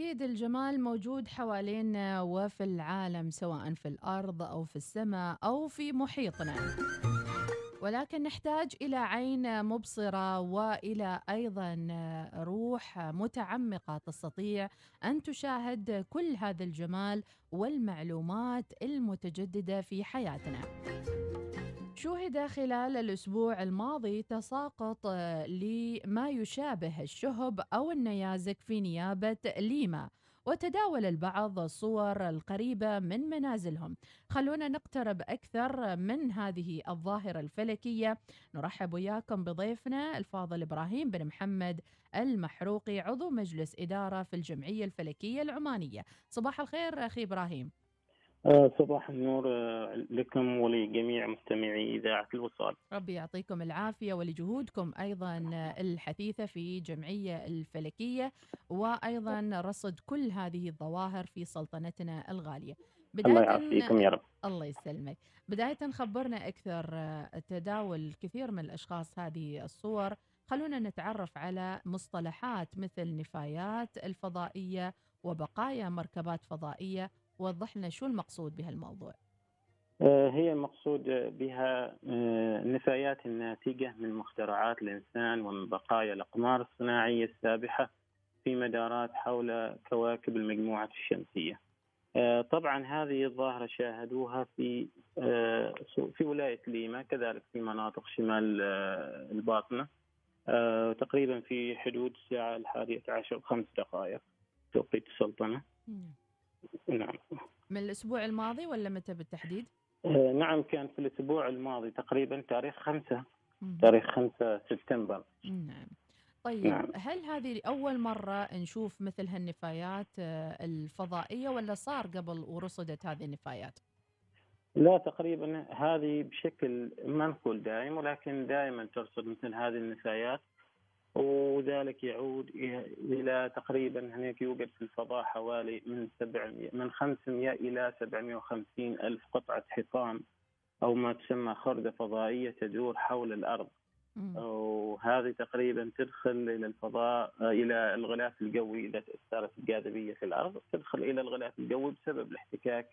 أكيد الجمال موجود حوالينا وفي العالم سواء في الأرض أو في السماء أو في محيطنا ولكن نحتاج إلى عين مبصرة وإلى أيضا روح متعمقة تستطيع أن تشاهد كل هذا الجمال والمعلومات المتجددة في حياتنا. شوهد خلال الأسبوع الماضي تساقط لما يشابه الشهب أو النيازك في نيابة ليما وتداول البعض الصور القريبة من منازلهم. خلونا نقترب أكثر من هذه الظاهرة الفلكية. نرحب وياكم بضيفنا الفاضل إبراهيم بن محمد المحروقي عضو مجلس إدارة في الجمعية الفلكية العمانية. صباح الخير أخي إبراهيم. آه، صباح النور آه، لكم ولجميع مستمعي إذاعة الوصال. ربي يعطيكم العافية ولجهودكم أيضا الحثيثة في جمعية الفلكية وأيضا رصد كل هذه الظواهر في سلطنتنا الغالية. الله يعافيكم يا رب. الله يسلمك. بداية خبرنا أكثر آه، تداول كثير من الأشخاص هذه الصور. خلونا نتعرف على مصطلحات مثل نفايات الفضائية وبقايا مركبات فضائية. وضح لنا شو المقصود بهالموضوع. آه، هي المقصود بها آه، النفايات الناتجة من مخترعات الإنسان ومن بقايا الأقمار الصناعية السابحة في مدارات حول كواكب المجموعة الشمسية. آه، طبعا هذه الظاهرة شاهدوها في في ولاية ليما كذلك في مناطق شمال الباطنة تقريبا في حدود الساعة الحادية عشر بخمس دقائق توقيت السلطنة. نعم من الأسبوع الماضي ولا متى بالتحديد؟ آه نعم كان في الأسبوع الماضي تقريبا تاريخ خمسة تاريخ خمسة سبتمبر نعم طيب نعم. هل هذه أول مرة نشوف مثل هالنفايات آه، الفضائية ولا صار قبل ورصدت هذه النفايات؟ لا تقريبا هذه بشكل ما نقول دائم ولكن دائما ترصد مثل هذه النفايات وذلك يعود إلى تقريبا هناك يوجد في الفضاء حوالي من 700 من 500 إلى 750 ألف قطعة حطام أو ما تسمى خرده فضائية تدور حول الأرض. وهذه تقريبا تدخل إلى الفضاء إلى الغلاف الجوي إذا تاثرت الجاذبيه في الأرض تدخل إلى الغلاف الجوي بسبب الاحتكاك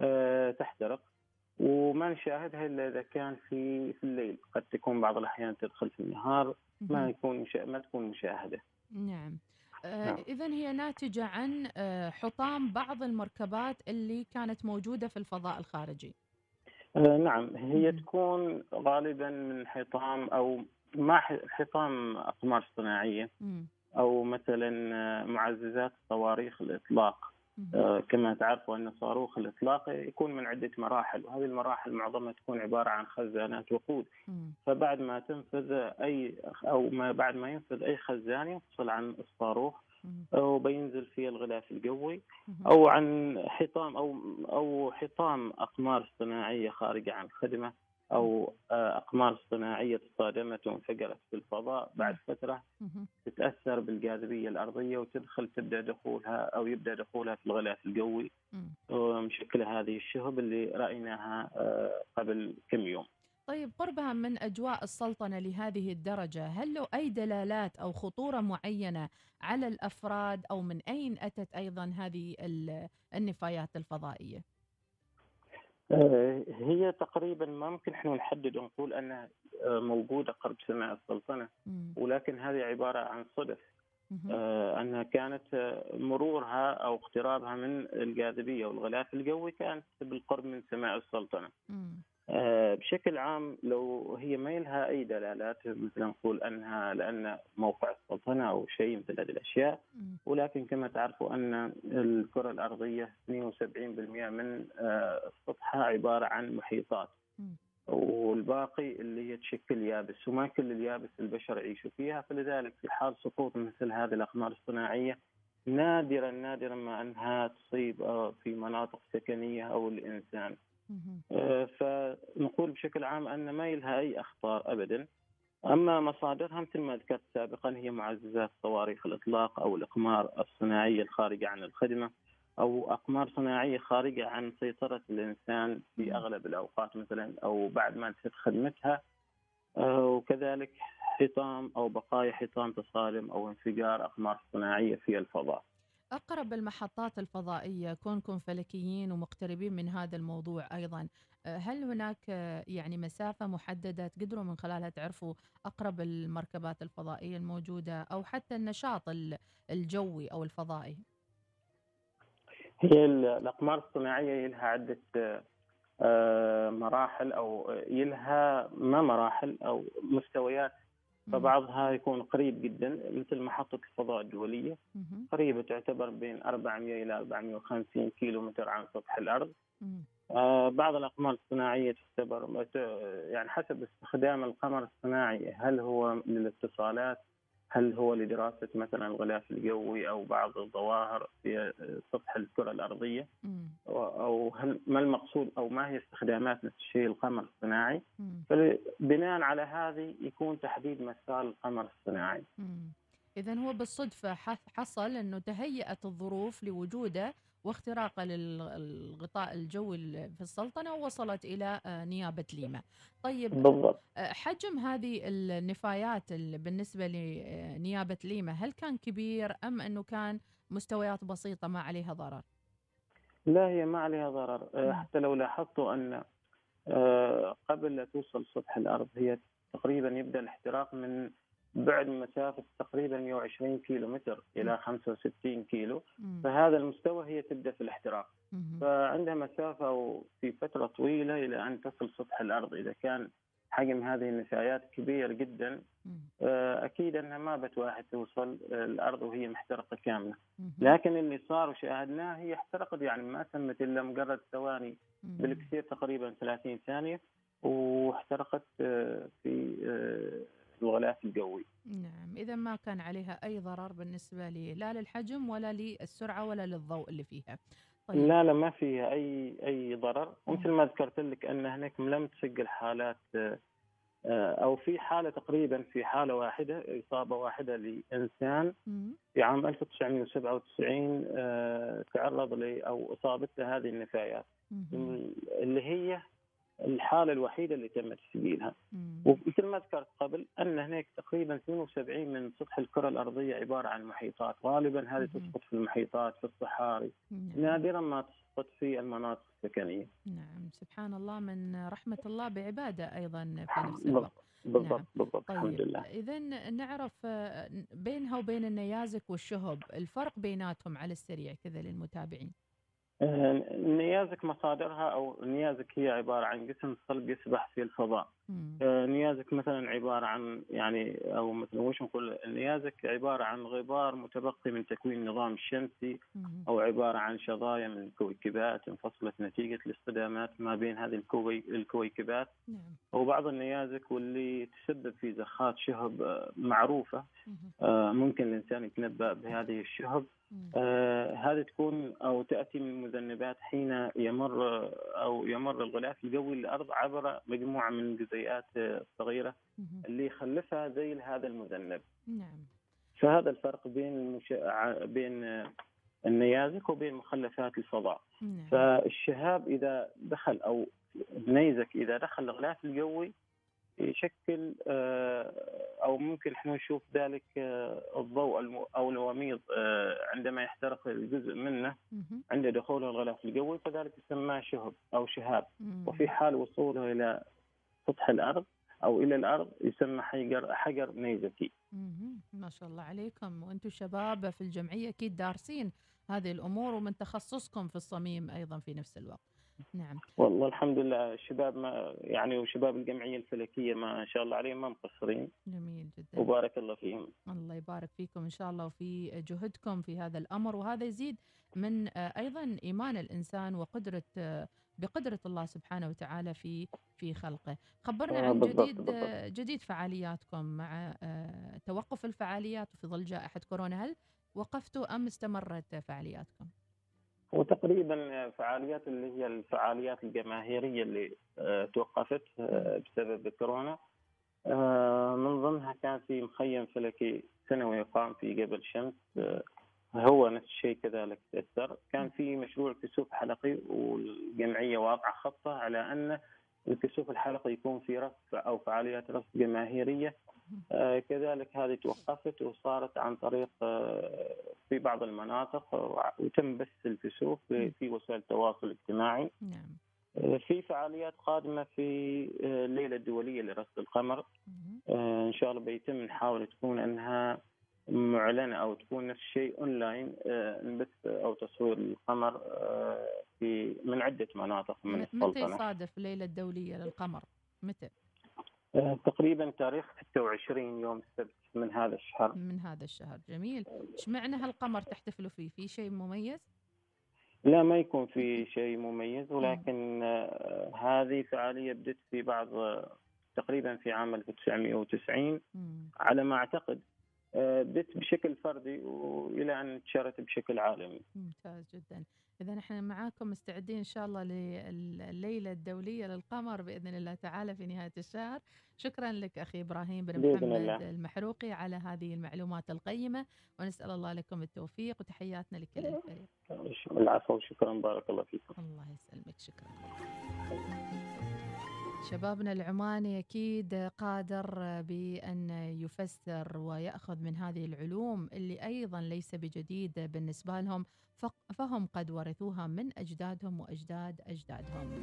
آه، تحترق. وما نشاهدها إلا إذا كان في في الليل. قد تكون بعض الأحيان تدخل في النهار. ما يكون. ما تكون مشاهده نعم آه نعم. إذا هي ناتجة عن آه حطام بعض المركبات اللي كانت موجودة في الفضاء الخارجي. آه نعم هي مم. تكون غالبا من حطام أو ما حطام أقمار صناعية مم. أو مثلا آه، معززات صواريخ الإطلاق آه، كما تعرفوا أن صاروخ الإطلاق يكون من عدة مراحل وهذه المراحل معظمها تكون عبارة عن خزانات وقود. فبعد ما تنفذ أي أو ما بعد ما ينفذ أي خزان يفصل عن الصاروخ أو بينزل في الغلاف الجوي أو عن حطام أو أو حطام أقمار صناعية خارجة عن الخدمة. أو آه، أقمار صناعية تصادمت وانفجرت في الفضاء بعد فترة تتأثر بالجاذبية الأرضية وتدخل تبدأ دخولها أو يبدأ دخولها في الغلاف الجوي ومشكلة هذه الشهب اللي رأيناها آه، قبل كم يوم. طيب قربها من أجواء السلطنة لهذه الدرجة، هل له أي دلالات أو خطورة معينة على الأفراد أو من أين أتت أيضا هذه النفايات الفضائية؟ آه، هي تقريبا ما ممكن إحنا نحدد ونقول أنها آه، موجودة قرب سماء السلطنة. ولكن هذه عبارة عن صدف آه، أنها كانت مرورها أو اقترابها من الجاذبية والغلاف الجوي كانت بالقرب من سماء السلطنة. آه، بشكل عام لو هي ما لها أي دلالات مثل نقول أنها لأن موقع السلطنة أو شيء مثل هذه الأشياء. ولكن كما تعرفوا أن الكرة الأرضية 72% من آه، سطحها عبارة عن محيطات. والباقي اللي هي تشكل يابس وما كل اليابس البشر يعيشوا فيها. فلذلك في حال سقوط مثل هذه الأقمار الصناعية نادرا نادرا ما أنها تصيب آه، في مناطق سكنية أو الإنسان. فنقول بشكل عام أن ما لها أي أخطار ابدا. أما مصادرها مثل ما ذكرت سابقا هي معززات صواريخ الإطلاق أو الإقمار الصناعيه الخارجه عن الخدمة أو أقمار صناعية خارجة عن سيطرة الإنسان في أغلب الأوقات مثلا أو بعد ما انتهت خدمتها. آه، وكذلك حطام أو بقايا حطام تصادم أو انفجار أقمار صناعية في الفضاء. أقرب المحطات الفضائية كونكم فلكيين ومقتربين من هذا الموضوع أيضا هل هناك يعني مسافة محددة تقدروا من خلالها تعرفوا أقرب المركبات الفضائية الموجودة أو حتى النشاط الجوي أو الفضائي؟ هي الأقمار الصناعية لها عدة آه، مراحل أو لها ما مراحل أو مستويات فبعضها يكون قريب جدا مثل محطة الفضاء الدولية قريبة تعتبر بين 400 إلى 450 كيلو متر عن سطح الأرض. آه بعض الأقمار الصناعية تعتبر يعني حسب استخدام القمر الصناعي هل هو للاتصالات؟ هل هو لدراسة مثلا الغلاف الجوي أو بعض الظواهر في سطح الكرة الأرضية؟ أو هل ما المقصود أو ما هي استخدامات نفس الشيء القمر الصناعي؟ فبناء على هذه يكون تحديد مسار القمر الصناعي. إذا هو بالصدفة حصل أنه تهيأت الظروف لوجوده واختراقه للغطاء الجوي في السلطنة ووصلت إلى آه، نيابة ليما. طيب بالضبط. آه، حجم هذه النفايات بالنسبة لنيابة ليما هل كان كبير أم أنه كان مستويات بسيطة ما عليها ضرر؟ لا هي ما عليها ضرر. آه، حتى لو لاحظتوا أن قبل لا توصل سطح الأرض هي تقريبا يبدأ الاحتراق من بعد مسافة تقريبا 120 كيلو متر إلى 65 كيلو. فهذا المستوى هي تبدأ في الاحتراق. فعندها مسافة في فترة طويلة إلى أن تصل سطح الأرض إذا كان حجم هذه النفايات كبير جدا. آه، أكيد أنها ما بتواحد توصل الأرض وهي محترقة كاملة. لكن اللي صار وشاهدناه هي احترقت يعني ما تمت إلا مجرد ثواني بالكثير تقريبا 30 ثانية واحترقت آه، في آه، الغلاف الجوي. نعم إذا ما كان عليها أي ضرر بالنسبة لي لا للحجم ولا للسرعة ولا للضوء اللي فيها. طيب. لا لا ما فيها أي أي ضرر. ومثل ما ذكرت لك أن هناك لم تسجل حالات آه، أو في حالة تقريبا في حالة واحدة إصابة واحدة لإنسان في عام 1997 آه، تعرض ل أو أصابته هذه النفايات. اللي هي الحالة الوحيدة اللي تم تسجيلها. ومثل ما ذكرت قبل أن هناك تقريبا 72 من سطح الكرة الأرضية عبارة عن محيطات. غالبا هذه تسقط في المحيطات في الصحاري. نعم. نادرا ما تسقط في المناطق السكنية. نعم. سبحان الله من رحمة الله بعبادة أيضا في نفس الوقت. بالضبط نعم. بالضبط طيب. الحمد لله. اذا نعرف آه، بينها وبين النيازك والشهب الفرق بيناتهم على السريع كذا للمتابعين. النيازك مصادرها أو النيازك هي عبارة عن جسم صلب يسبح في الفضاء. آه، نيازك مثلا عبارة عن يعني أو مثلا وش نقول؟ النيازك عبارة عن غبار متبقي من تكوين النظام الشمسي أو عبارة عن شظايا من الكويكبات انفصلت نتيجة الاصطدامات ما بين هذه الكوي الكويكبات. نعم. وبعض النيازك واللي تسبب في زخات شهب آه، معروفة آه، ممكن الإنسان يتنبأ بهذه الشهب. آه هذه تكون أو تأتي من المذنبات حين يمر أو يمر الغلاف الجوي للارض عبر مجموعة من الجزيئات الصغيرة اللي يخلفها ذيل هذا المذنب. نعم. فهذا الفرق بين المش... بين النيازك وبين مخلفات الفضاء. نعم. فالشهاب إذا دخل أو النيزك إذا دخل الغلاف الجوي يشكل آه، أو ممكن إحنا نشوف ذلك آه، الضوء أو الوميض آه، عندما يحترق الجزء منه عند دخوله الغلاف الجوي فذلك يسمى شهب أو شهاب وفي حال وصوله إلى سطح الأرض أو إلى الأرض يسمى حجر حجر نيزكي. ما شاء الله عليكم. وأنتم شباب في الجمعية أكيد دارسين هذه الأمور ومن تخصصكم في الصميم أيضا في نفس الوقت. نعم. والله الحمد لله الشباب ما يعني وشباب الجمعية الفلكية ما شاء الله عليهم ما مقصرين. جميل جدا. وبارك الله فيهم. الله يبارك فيكم إن شاء الله وفي جهدكم في هذا الأمر. وهذا يزيد من آه، أيضا إيمان الإنسان وقدرة آه، بقدرة الله سبحانه وتعالى في في خلقه. خبرنا آه، عن جديد. جديد فعالياتكم مع توقف الفعاليات وفي ظل جائحة كورونا هل وقفتوا أم استمرت فعالياتكم؟ وتقريبا فعاليات اللي هي الفعاليات الجماهيرية اللي آه، توقفت آه، بسبب كورونا. آه، من ضمنها كان في مخيم فلكي سنوي يقام في جبل شمس هو نفس الشيء كذلك تأثر. كان في مشروع كسوف حلقي والجمعية واضعة خطة على أن الكسوف الحلقي يكون في رصف أو فعاليات رصف جماهيرية. كذلك هذه توقفت وصارت عن طريق في بعض المناطق وتم بث الكسوف في وسائل التواصل الاجتماعي. نعم. في فعاليات قادمة في الليلة الدولية لرصد القمر. إن شاء الله بيتم نحاول تكون أنها معلنة أو تكون نفس الشيء اونلاين نبث أو تصوير القمر في من عدة مناطق من السلطنة. متى يصادف الليلة الدولية للقمر؟ متى؟ تقريبا تاريخ 26 يوم السبت من هذا الشهر. من هذا الشهر جميل. إيش معنى هالقمر تحتفلوا فيه؟ في شيء مميز؟ لا ما يكون في شيء مميز ولكن آه هذه فعالية بدت في بعض تقريبا في عام 1990 مم. على ما أعتقد آه بشكل فردي وإلى أن انتشرت بشكل عالمي. ممتاز جدا. إذا نحن معاكم مستعدين إن شاء الله لليلة الدولية للقمر بإذن الله تعالى في نهاية الشهر. شكرا لك أخي إبراهيم بن محمد الله. المحروقي على هذه المعلومات القيمة ونسأل الله لكم التوفيق وتحياتنا لكل الفريق العفو شكرا بارك الله فيكم. الله يسلمك شكرا. شبابنا العماني أكيد قادر بأن يفسر ويأخذ من هذه العلوم اللي أيضا ليس بجديد بالنسبة لهم فهم قد ورثوها من أجدادهم وأجداد أجدادهم.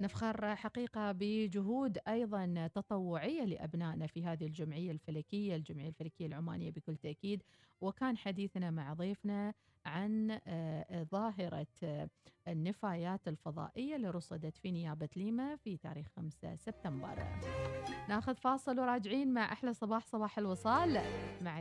نفخر حقيقة بجهود أيضا تطوعية لأبنائنا في هذه الجمعية الفلكية الجمعية الفلكية العمانية بكل تأكيد. وكان حديثنا مع ضيفنا عن ظاهرة النفايات الفضائية اللي رصدت في نيابة ليما في تاريخ 5 سبتمبر. ناخذ فاصل وراجعين مع أحلى صباح صباح الوصال. مع